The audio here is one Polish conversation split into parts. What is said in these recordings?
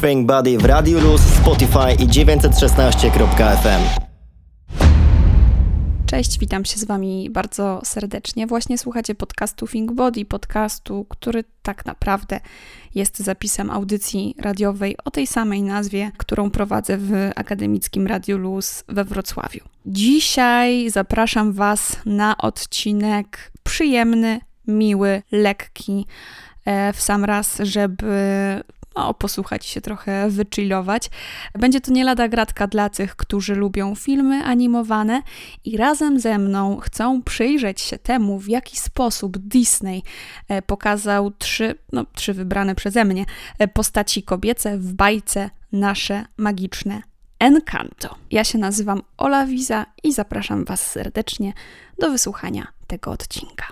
Think Buddy w Radio Luz, Spotify i 916.fm. Cześć, witam się z Wami bardzo serdecznie. Właśnie słuchacie podcastu Think Body, podcastu, który tak naprawdę jest zapisem audycji radiowej o tej samej nazwie, którą prowadzę w Akademickim Radiu Luz we Wrocławiu. Dzisiaj zapraszam Was na odcinek przyjemny, miły, lekki, e, w sam raz, żeby no, posłuchać się trochę, wychillować. Będzie to nie lada gratka dla tych, którzy lubią filmy animowane i razem ze mną chcą przyjrzeć się temu, w jaki sposób Disney e, pokazał trzy, no trzy wybrane przeze mnie, e, postaci kobiece w bajce Nasze Magiczne Encanto. Ja się nazywam Ola Wiza i zapraszam Was serdecznie do wysłuchania tego odcinka.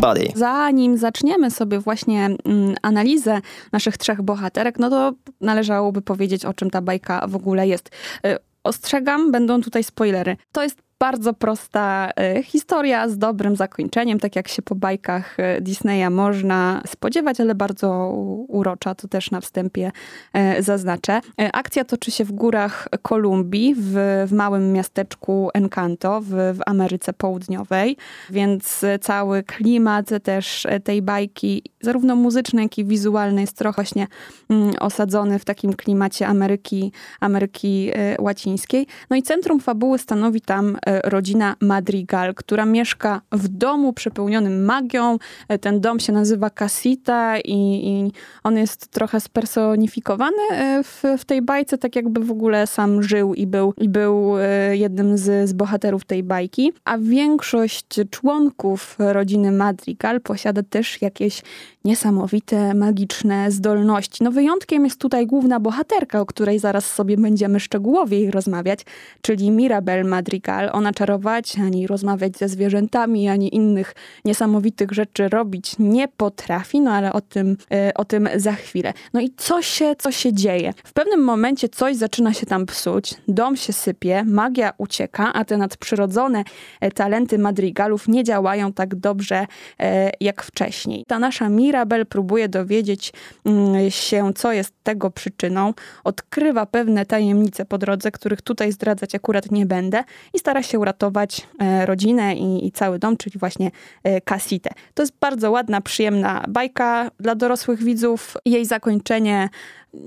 Body. Zanim zaczniemy sobie właśnie mm, analizę naszych trzech bohaterek, no to należałoby powiedzieć, o czym ta bajka w ogóle jest. Y, ostrzegam, będą tutaj spoilery. To jest bardzo prosta e, historia z dobrym zakończeniem, tak jak się po bajkach e, Disneya można spodziewać, ale bardzo urocza, to też na wstępie e, zaznaczę. Akcja toczy się w górach Kolumbii, w, w małym miasteczku Encanto w, w Ameryce Południowej, więc cały klimat też tej bajki, zarówno muzyczny, jak i wizualny, jest trochę właśnie mm, osadzony w takim klimacie Ameryki, Ameryki Łacińskiej. No i centrum fabuły stanowi tam rodzina Madrigal, która mieszka w domu przepełnionym magią. Ten dom się nazywa Casita i, i on jest trochę spersonifikowany e, w, w, tej bajce, tak jakby w ogóle sam żył i był, i był e, jednym z, z bohaterów tej bajki. A większość członków rodziny Madrigal posiada też jakieś niesamowite, magiczne zdolności. No wyjątkiem jest tutaj główna bohaterka, o której zaraz sobie będziemy szczegółowiej rozmawiać, czyli Mirabel Madrigal. Ona czarować, ani rozmawiać ze zwierzętami, ani innych niesamowitych rzeczy robić nie potrafi, no ale o tym, e, o tym za chwilę. No i co się, co się dzieje? W pewnym momencie coś zaczyna się tam psuć, dom się sypie, magia ucieka, a te nadprzyrodzone e, talenty madrigalów nie działają tak dobrze e, jak wcześniej. Ta nasza Mirabel próbuje dowiedzieć mm, się, co jest tego przyczyną, odkrywa pewne tajemnice po drodze, których tutaj zdradzać akurat nie będę i stara się uratować e, rodzinę i, i cały dom, czyli właśnie Kasitę. To jest bardzo ładna, przyjemna bajka dla dorosłych widzów. Jej zakończenie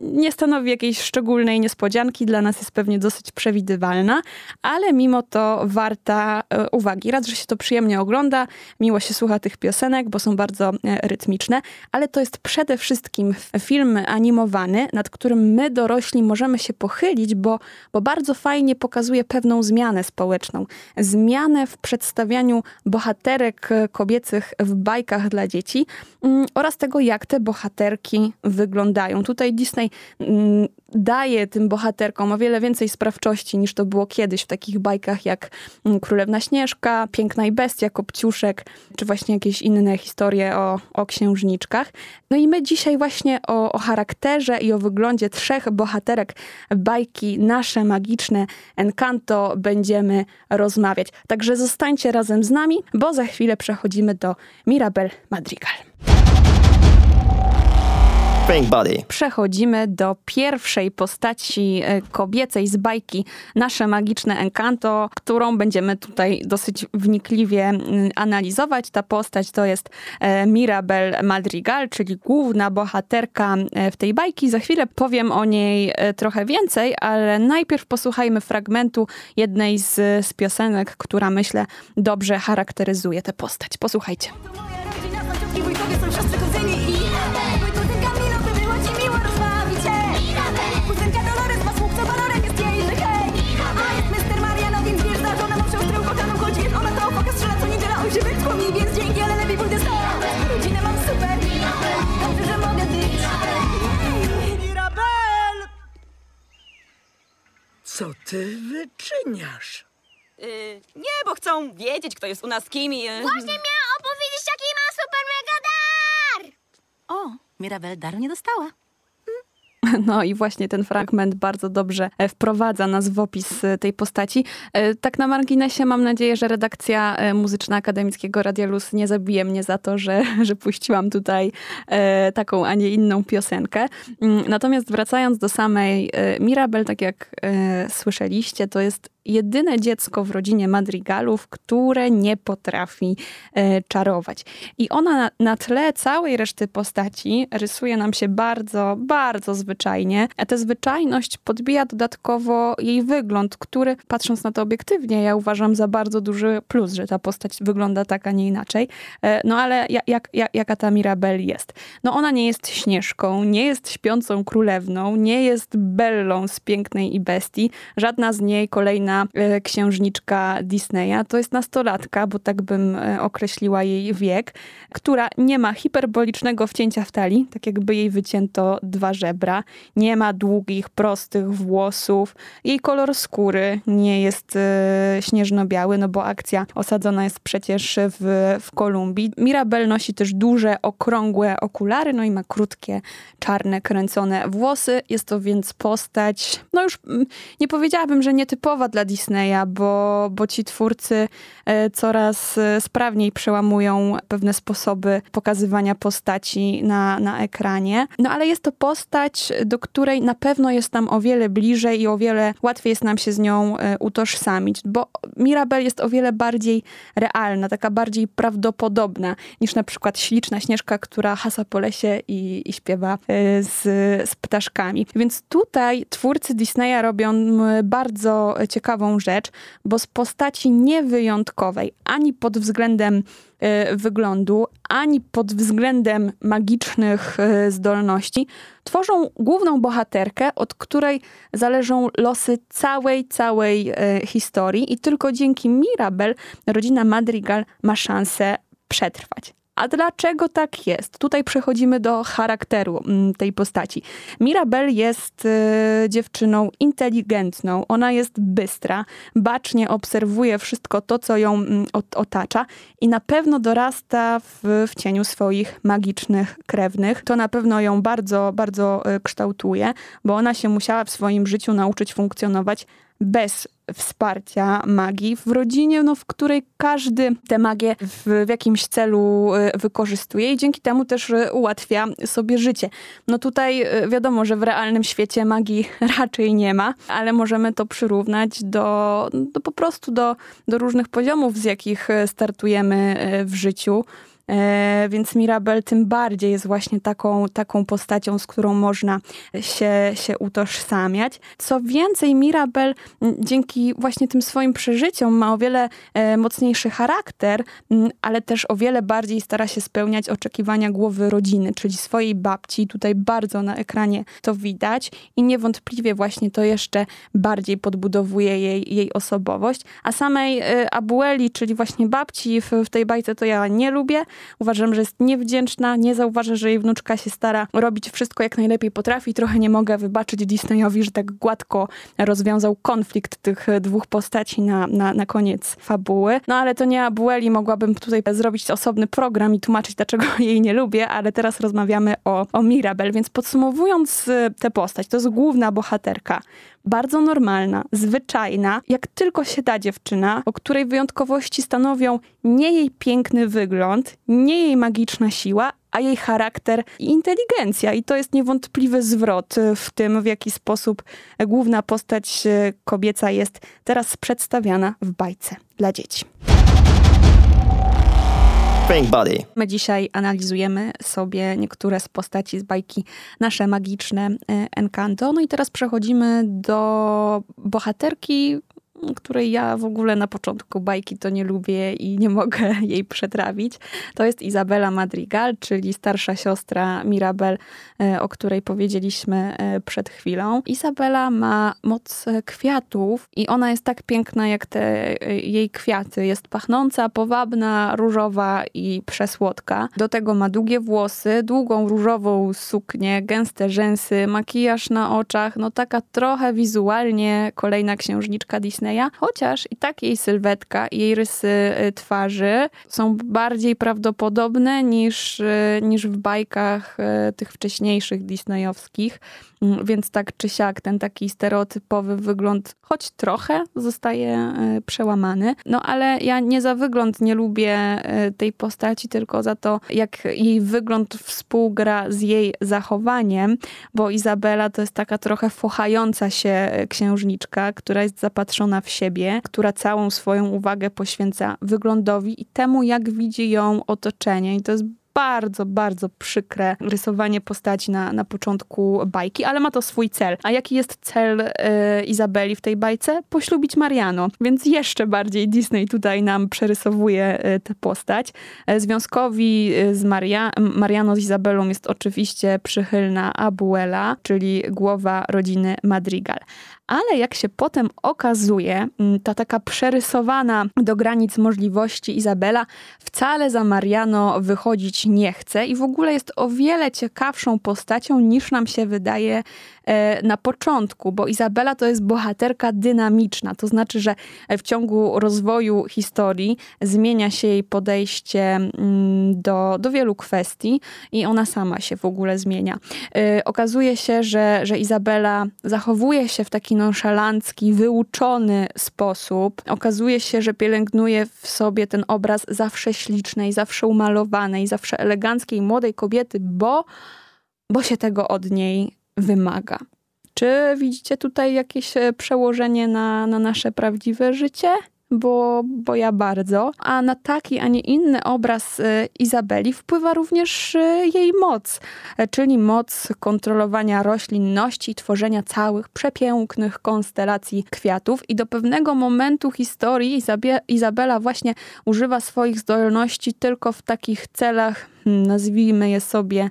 nie stanowi jakiejś szczególnej niespodzianki, dla nas jest pewnie dosyć przewidywalna, ale mimo to warta e, uwagi. Raz, że się to przyjemnie ogląda, miło się słucha tych piosenek, bo są bardzo e, rytmiczne, ale to jest przede wszystkim film animowany, nad którym my dorośli możemy się pochylić, bo, bo bardzo fajnie pokazuje pewną zmianę społeczną. Zmianę w przedstawianiu bohaterek e, kobiecych w bajkach dla dzieci mm, oraz tego, jak te bohaterki wyglądają. Tutaj Disney Mm, daje tym bohaterkom o wiele więcej sprawczości niż to było kiedyś w takich bajkach jak mm, Królewna Śnieżka, Piękna i Bestia, Kopciuszek, czy właśnie jakieś inne historie o, o księżniczkach. No i my dzisiaj właśnie o, o charakterze i o wyglądzie trzech bohaterek bajki Nasze Magiczne Encanto będziemy rozmawiać. Także zostańcie razem z nami, bo za chwilę przechodzimy do Mirabel Madrigal. Przechodzimy do pierwszej postaci e, kobiecej z bajki Nasze Magiczne Encanto, którą będziemy tutaj dosyć wnikliwie mm, analizować. Ta postać to jest e, Mirabel Madrigal, czyli główna bohaterka e, w tej bajki. Za chwilę powiem o niej trochę więcej, ale najpierw posłuchajmy fragmentu jednej z, z piosenek, która myślę dobrze charakteryzuje tę postać. Posłuchajcie. Co ty wyczyniasz? Yy, nie, bo chcą wiedzieć, kto jest u nas kim i... Yy. Właśnie miała opowiedzieć, jaki ma super mega dar! O, Mirabel daru nie dostała. No i właśnie ten fragment bardzo dobrze e, wprowadza nas w opis e, tej postaci. E, Tak na marginesie mam nadzieję, że redakcja muzyczna Akademickiego Radia Luz nie zabije mnie za to, że, że puściłam tutaj taką, a nie inną piosenkę. Mm, Natomiast wracając do samej Mirabel, tak jak słyszeliście, to jest jedyne dziecko w rodzinie Madrigalów, które nie potrafi e, czarować. I ona na, tle całej reszty postaci rysuje nam się bardzo, bardzo zwyczajnie, a tę zwyczajność podbija dodatkowo jej wygląd, który patrząc na to obiektywnie, ja uważam za bardzo duży plus, że ta postać wygląda tak, a nie inaczej. E, No ale ja- jak, jak, jaka ta Mirabel jest? No ona nie jest Śnieżką, nie jest śpiącą królewną, nie jest Bellą z Pięknej i Bestii, żadna z niej kolejna e, księżniczka Disneya. To jest nastolatka, bo tak bym e, określiła jej wiek, która nie ma hiperbolicznego wcięcia w talii, tak jakby jej wycięto dwa żebra. Nie ma długich, prostych włosów. Jej kolor skóry nie jest e, śnieżno-biały, no bo akcja osadzona jest przecież w, w Kolumbii. Mirabel nosi też duże, okrągłe okulary, no i ma krótkie, czarne, kręcone włosy. Jest to więc postać, no już mm, nie powiedziałabym, że nietypowa dla Disneya, bo, bo ci twórcy e, coraz e, sprawniej przełamują pewne sposoby pokazywania postaci na, na ekranie. No ale jest to postać, do której na pewno jest nam o wiele bliżej i o wiele łatwiej jest nam się z nią e, utożsamić, bo Mirabel jest o wiele bardziej realna, taka bardziej prawdopodobna niż na przykład śliczna Śnieżka, która hasa po lesie i, i śpiewa z, z ptaszkami. Więc tutaj twórcy Disneya robią bardzo ciekawą rzecz, bo z postaci niewyjątkowej, ani pod względem e, wyglądu, ani pod względem magicznych e, zdolności, tworzą główną bohaterkę, od której zależą losy całej, całej e, historii i tylko dzięki Mirabel rodzina Madrigal ma szansę przetrwać. A dlaczego tak jest? Tutaj przechodzimy do charakteru mm, tej postaci. Mirabel jest e, dziewczyną inteligentną, ona jest bystra, bacznie obserwuje wszystko to, co ją mm, ot- otacza i na pewno dorasta w, w cieniu swoich magicznych krewnych. To na pewno ją bardzo, bardzo e, kształtuje, bo ona się musiała w swoim życiu nauczyć funkcjonować bez wsparcia magii w rodzinie, no, w której każdy tę magię w, w jakimś celu e, wykorzystuje i dzięki temu też e, ułatwia sobie życie. No tutaj e, wiadomo, że w realnym świecie magii raczej nie ma, ale możemy to przyrównać do, do po prostu do, do różnych poziomów, z jakich startujemy w życiu. E, więc Mirabel tym bardziej jest właśnie taką, taką postacią, z którą można się, się utożsamiać. Co więcej, Mirabel dzięki właśnie tym swoim przeżyciom ma o wiele e, mocniejszy charakter, ale też o wiele bardziej stara się spełniać oczekiwania głowy rodziny, czyli swojej babci. Tutaj bardzo na ekranie to widać i niewątpliwie właśnie to jeszcze bardziej podbudowuje jej, jej osobowość. A samej e, Abueli, czyli właśnie babci w, w tej bajce to ja nie lubię. Uważam, że jest niewdzięczna, nie zauważa, że jej wnuczka się stara robić wszystko jak najlepiej potrafi. Trochę nie mogę wybaczyć Disneyowi, że tak gładko rozwiązał konflikt tych e, dwóch postaci na, na, na koniec fabuły. No ale to nie Abueli, mogłabym tutaj zrobić osobny program i tłumaczyć, dlaczego jej nie lubię, ale teraz rozmawiamy o, o Mirabel. Więc podsumowując e, tę postać, to jest główna bohaterka bardzo normalna, zwyczajna, jak tylko się da dziewczyna, o której wyjątkowości stanowią nie jej piękny wygląd, nie jej magiczna siła, a jej charakter i inteligencja. I to jest niewątpliwy zwrot e, w tym, w jaki sposób główna postać e, kobieca jest teraz przedstawiana w bajce dla dzieci. My dzisiaj analizujemy sobie niektóre z postaci z bajki Nasze Magiczne e, Encanto. No i teraz przechodzimy do bohaterki, której ja w ogóle na początku bajki to nie lubię i nie mogę jej przetrawić. To jest Izabela Madrigal, czyli starsza siostra Mirabel, e, o której powiedzieliśmy e, przed chwilą. Izabela ma moc kwiatów i ona jest tak piękna jak te e, jej kwiaty. Jest pachnąca, powabna, różowa i przesłodka. Do tego ma długie włosy, długą różową suknię, gęste rzęsy, makijaż na oczach. No taka trochę wizualnie kolejna księżniczka Disneya Disneya, chociaż i tak jej sylwetka i jej rysy y, twarzy są bardziej prawdopodobne niż, y, niż w bajkach y, tych wcześniejszych disneyowskich. Mm, Więc tak czy siak ten taki stereotypowy wygląd, choć trochę, zostaje przełamany. No ale ja nie za wygląd nie lubię tej postaci, tylko za to, jak jej wygląd współgra z jej zachowaniem, bo Izabela to jest taka trochę fochająca się księżniczka, która jest zapatrzona w siebie, która całą swoją uwagę poświęca wyglądowi i temu, jak widzi ją otoczenie. I to jest bardzo, bardzo przykre rysowanie postaci na, na początku bajki, ale ma to swój cel. A jaki jest cel e, Izabeli w tej bajce? Poślubić Mariano. Więc jeszcze bardziej Disney tutaj nam przerysowuje e, tę postać. E, związkowi z Maria, Mariano z Izabelą jest oczywiście przychylna Abuela, czyli głowa rodziny Madrigal. Ale jak się potem okazuje, ta taka przerysowana do granic możliwości Izabela wcale za Mariano wychodzić nie chce i w ogóle jest o wiele ciekawszą postacią niż nam się wydaje na początku, bo Izabela to jest bohaterka dynamiczna, to znaczy, że w ciągu rozwoju historii zmienia się jej podejście mm, do, do wielu kwestii i ona sama się w ogóle zmienia. E, Okazuje się, że, że Izabela zachowuje się w taki nonszalancki, wyuczony sposób. Okazuje się, że pielęgnuje w sobie ten obraz zawsze ślicznej, zawsze umalowanej, zawsze eleganckiej młodej kobiety, bo, bo się tego od niej wymaga. Czy widzicie tutaj jakieś e, przełożenie na, na nasze prawdziwe życie? Bo, bo ja bardzo. A na taki, a nie inny obraz e, Izabeli wpływa również e, jej moc, czyli moc kontrolowania roślinności tworzenia całych przepięknych konstelacji kwiatów. I do pewnego momentu historii Izabie, Izabela właśnie używa swoich zdolności tylko w takich celach, hmm, nazwijmy je sobie,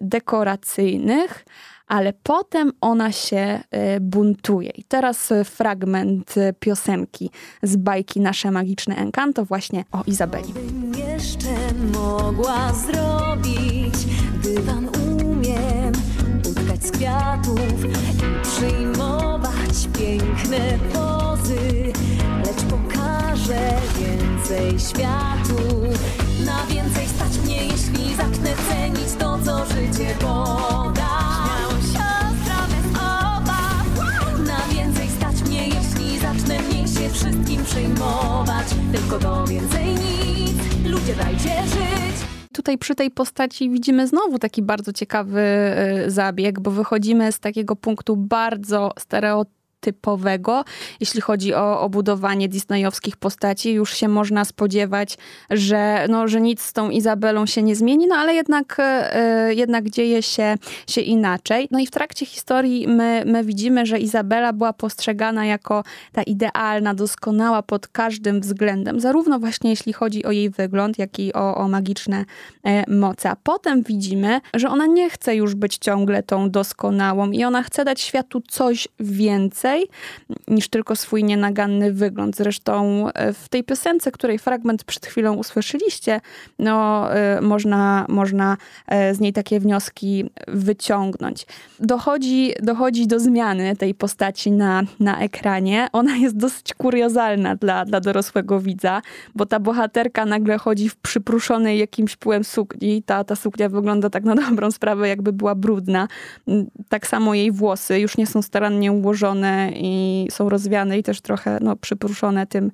dekoracyjnych, ale potem ona się e, buntuje. I teraz e, fragment e, piosenki z bajki Nasze Magiczne Encanto właśnie o Izabeli. jeszcze mogła zrobić, gdy wam umiem utkać z kwiatów i przyjmować piękne pozy, lecz pokażę więcej światu. Na więcej stać mnie, jeśli zacznę cenić to, co życie poda. Więcej nic, ludzie dajcie żyć. Tutaj przy tej postaci widzimy znowu taki bardzo ciekawy e, zabieg, bo wychodzimy z takiego punktu bardzo stereotypowego, jeśli chodzi o, o budowanie disneyowskich postaci. Już się można spodziewać, że, no, że nic z tą Izabelą się nie zmieni, no ale jednak, e, jednak dzieje się, się inaczej. No i w trakcie historii my, my widzimy, że Izabela była postrzegana jako ta idealna, doskonała pod każdym względem, zarówno właśnie jeśli chodzi o jej wygląd, jak i o, o magiczne e, moce. A potem widzimy, że ona nie chce już być ciągle tą doskonałą i ona chce dać światu coś więcej niż tylko swój nienaganny wygląd. Zresztą e, w tej piosence, której fragment przed chwilą usłyszeliście, no, e, można, można e, z niej takie wnioski wyciągnąć. Dochodzi, dochodzi do zmiany tej postaci na, na ekranie. Ona jest dosyć kuriozalna dla, dla dorosłego widza, bo ta bohaterka nagle chodzi w przypruszonej jakimś pyłem sukni. Ta, ta suknia wygląda tak na dobrą sprawę, jakby była brudna. Tak samo jej włosy już nie są starannie ułożone i są rozwiane i też trochę no, przypruszone tym,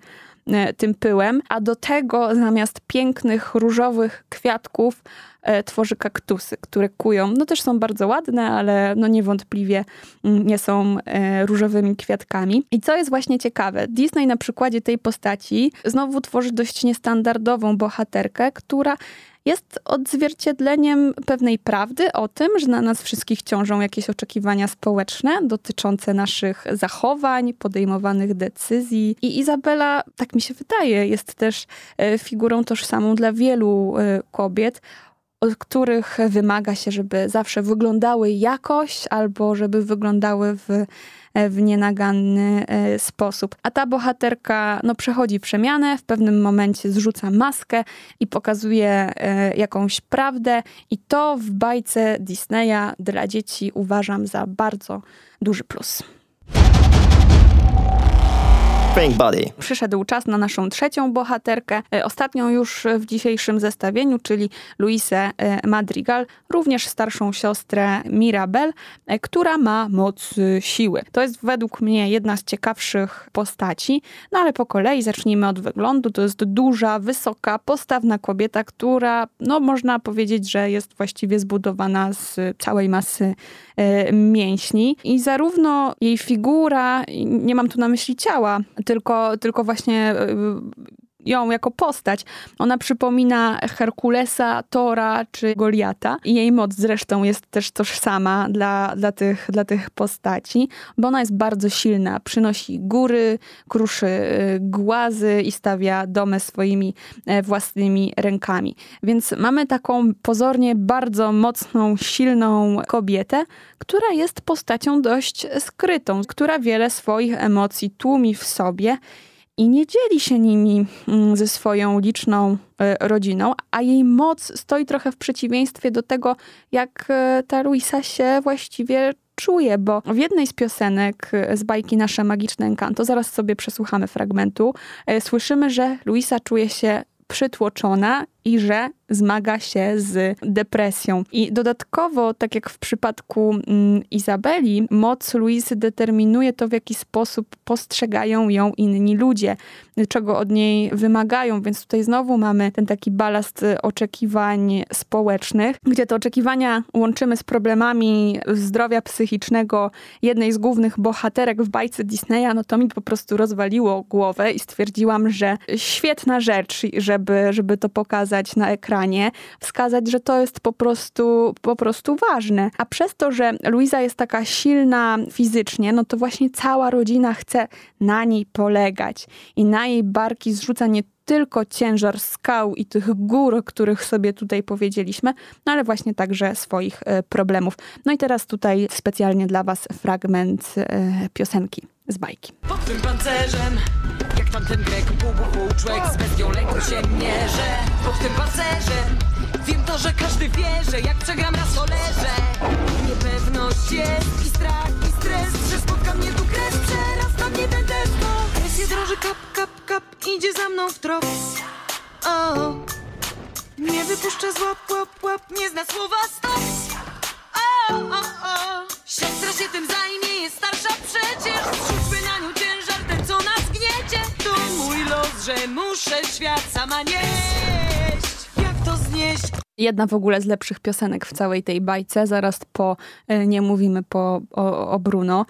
e, tym pyłem. A do tego zamiast pięknych, różowych kwiatków e, tworzy kaktusy, które kują. No też są bardzo ładne, ale no niewątpliwie mm, nie są e, różowymi kwiatkami. I co jest właśnie ciekawe, Disney na przykładzie tej postaci znowu tworzy dość niestandardową bohaterkę, która jest odzwierciedleniem pewnej prawdy o tym, że na nas wszystkich ciążą jakieś oczekiwania społeczne dotyczące naszych zachowań, podejmowanych decyzji. I Izabela, tak mi się wydaje, jest też e, figurą tożsamą dla wielu e, kobiet, od których wymaga się, żeby zawsze wyglądały jakoś, albo żeby wyglądały w, w nienaganny e, sposób. A ta bohaterka no, przechodzi przemianę, w pewnym momencie zrzuca maskę i pokazuje e, jakąś prawdę, i to w bajce Disneya dla dzieci uważam za bardzo duży plus. Przyszedł czas na naszą trzecią bohaterkę, e, ostatnią już w dzisiejszym zestawieniu, czyli Luisę e, Madrigal, również starszą siostrę Mirabel, e, która ma moc siły. To jest według mnie jedna z ciekawszych postaci, no ale po kolei zacznijmy od wyglądu. To jest duża, wysoka, postawna kobieta, która, no można powiedzieć, że jest właściwie zbudowana z całej masy mięśni i zarówno jej figura, nie mam tu na myśli ciała, tylko, tylko właśnie e, ją jako postać. Ona przypomina Herkulesa, Tora czy Goliata. I jej moc zresztą jest też tożsama dla, dla, tych, dla tych postaci, bo ona jest bardzo silna. Przynosi góry, kruszy y, głazy i stawia domy swoimi e, własnymi rękami. Więc mamy taką pozornie bardzo mocną, silną kobietę, która jest postacią dość skrytą, która wiele swoich emocji tłumi w sobie i nie dzieli się nimi mm, ze swoją liczną e, rodziną, a jej moc stoi trochę w przeciwieństwie do tego, jak e, ta Luisa się właściwie czuje, bo w jednej z piosenek e, z bajki Nasze Magiczne Encanto, zaraz sobie przesłuchamy fragmentu, słyszymy, że Luisa czuje się przytłoczona i że zmaga się z depresją. I dodatkowo, tak jak w przypadku mm, Izabeli, moc Luisy determinuje to, w jaki sposób postrzegają ją inni ludzie, czego od niej wymagają, więc tutaj znowu mamy ten taki balast oczekiwań społecznych, gdzie te oczekiwania łączymy z problemami zdrowia psychicznego jednej z głównych bohaterek w bajce Disneya, no to mi po prostu rozwaliło głowę i stwierdziłam, że świetna rzecz, żeby, żeby to pokazać na ekranie, wskazać, że to jest po prostu, po prostu ważne. A przez to, że Luiza jest taka silna fizycznie, no to właśnie cała rodzina chce na niej polegać i na jej barki zrzuca nie tylko ciężar skał i tych gór, o których sobie tutaj powiedzieliśmy, no ale właśnie także swoich e, problemów. No i teraz tutaj specjalnie dla Was fragment e, piosenki z bajki. Pod tym pancerzem, jak tamten Grek pół człowiek z bestią lęku się mierzę. Pod tym pancerzem, wiem to, że każdy wie, że jak przegram raz to leżę. Niepewność jest i strach i stres, że spotka mnie tu kres, przerasta mnie ten test. to Presję droży kap, kap, kap, idzie za mną w trop. O, nie wypuszcza z łap, łap, łap, nie zna słowa stop. O, o, o, siostra się tym zajmie, jest starsza przecież. Zrzućmy na nią ciężar, ten co nas To mój los, że muszę świat sama nieść. Jak to znieść? Jedna w ogóle z lepszych piosenek w całej tej bajce, zaraz po e, Nie mówimy po, o, o Bruno.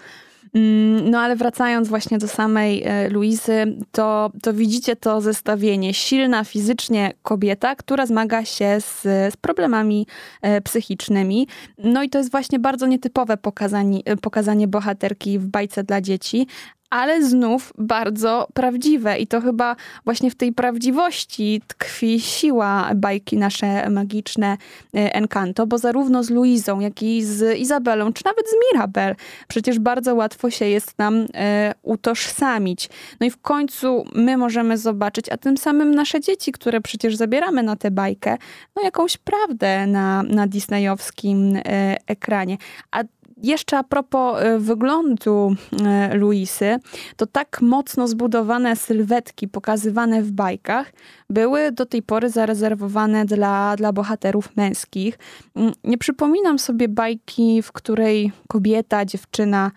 Mm, No ale wracając właśnie do samej e, Luizy, to, to widzicie to zestawienie. Silna fizycznie kobieta, która zmaga się z, z problemami e, psychicznymi. No i to jest właśnie bardzo nietypowe pokazanie, pokazanie bohaterki w bajce dla dzieci, ale znów bardzo prawdziwe. I to chyba właśnie w tej prawdziwości tkwi siła bajki nasze magiczne e, Encanto, bo zarówno z Luizą, jak i z Izabelą, czy nawet z Mirabel, przecież bardzo łatwo się jest nam e, utożsamić. No i w końcu my możemy zobaczyć, a tym samym nasze dzieci, które przecież zabieramy na tę bajkę, no jakąś prawdę na, na disneyowskim e, ekranie. A jeszcze a propos e, wyglądu e, Luisy, to tak mocno zbudowane sylwetki pokazywane w bajkach były do tej pory zarezerwowane dla, dla bohaterów męskich. Mm, Nie przypominam sobie bajki, w której kobieta, dziewczyna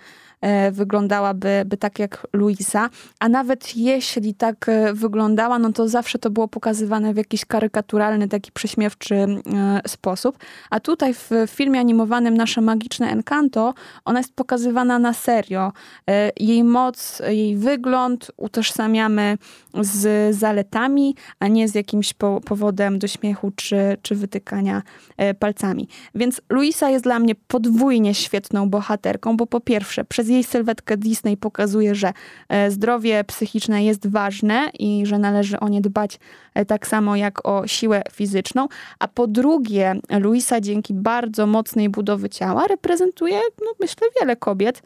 wyglądałaby by tak jak Luisa, a nawet jeśli tak e, wyglądała, no to zawsze to było pokazywane w jakiś karykaturalny, taki prześmiewczy e, sposób. A tutaj w filmie animowanym Nasze Magiczne Encanto, ona jest pokazywana na serio. E, Jej moc, jej wygląd utożsamiamy z zaletami, a nie z jakimś po powodem do śmiechu czy, czy wytykania e, palcami. Więc Luisa jest dla mnie podwójnie świetną bohaterką, bo po pierwsze, przez jej sylwetkę Disney pokazuje, że e, zdrowie psychiczne jest ważne i że należy o nie dbać e, tak samo jak o siłę fizyczną, a po drugie, Luisa dzięki bardzo mocnej budowy ciała reprezentuje, no myślę, wiele kobiet,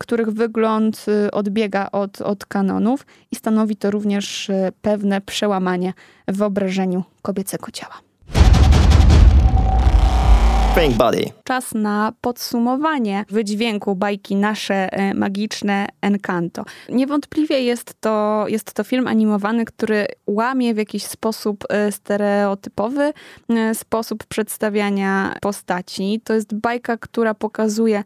których wygląd y, odbiega od, od kanonów i stanowi to również y, pewne przełamanie w wyobrażeniu kobiecego ciała. Czas na podsumowanie wydźwięku bajki Nasze e, Magiczne Encanto. Niewątpliwie jest to, jest to film animowany, który łamie w jakiś sposób e, stereotypowy e, sposób przedstawiania postaci. To jest bajka, która pokazuje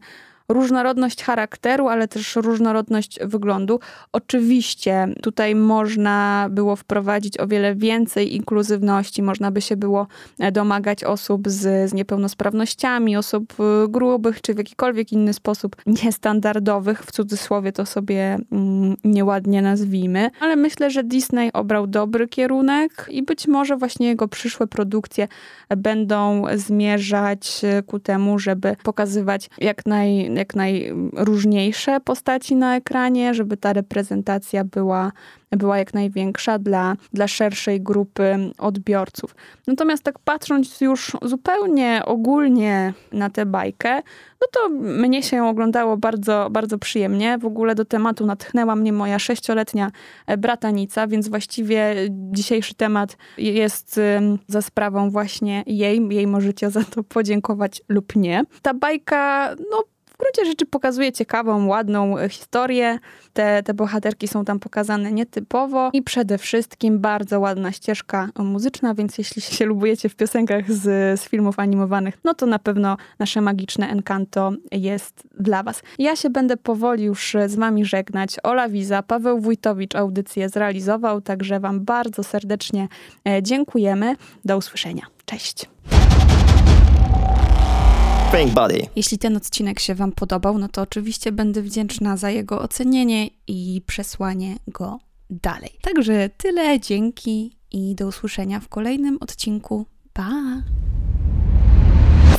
różnorodność charakteru, ale też różnorodność wyglądu. Oczywiście tutaj można było wprowadzić o wiele więcej inkluzywności, można by się było e, domagać osób z, z niepełnosprawnościami, osób e, grubych, czy w jakikolwiek inny sposób niestandardowych, w cudzysłowie to sobie mm, nieładnie nazwijmy. Ale myślę, że Disney obrał dobry kierunek i być może właśnie jego przyszłe produkcje będą zmierzać e, ku temu, żeby pokazywać jak naj jak najróżniejsze postaci na ekranie, żeby ta reprezentacja była, była jak największa dla, dla szerszej grupy odbiorców. Natomiast tak patrząc już zupełnie ogólnie na tę bajkę, no to mnie się ją oglądało bardzo, bardzo przyjemnie. W ogóle do tematu natchnęła mnie moja sześcioletnia bratanica, więc właściwie dzisiejszy temat jest za sprawą właśnie jej. Jej możecie za to podziękować lub nie. Ta bajka, no w gruncie rzeczy pokazuje ciekawą, ładną e, historię. Te, te bohaterki są tam pokazane nietypowo i przede wszystkim bardzo ładna ścieżka muzyczna, więc jeśli się lubujecie w piosenkach z, z filmów animowanych, no to na pewno nasze magiczne Encanto jest dla was. Ja się będę powoli już z wami żegnać. Ola Wiza, Paweł Wójtowicz audycję zrealizował, także wam bardzo serdecznie e, dziękujemy. Do usłyszenia. Cześć. Body. Jeśli ten odcinek się Wam podobał, no to oczywiście będę wdzięczna za jego ocenienie i przesłanie go dalej. Także tyle, dzięki i do usłyszenia w kolejnym odcinku. Pa!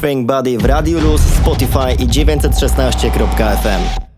Pink Body w Radiu Luz, Spotify i 916.fm.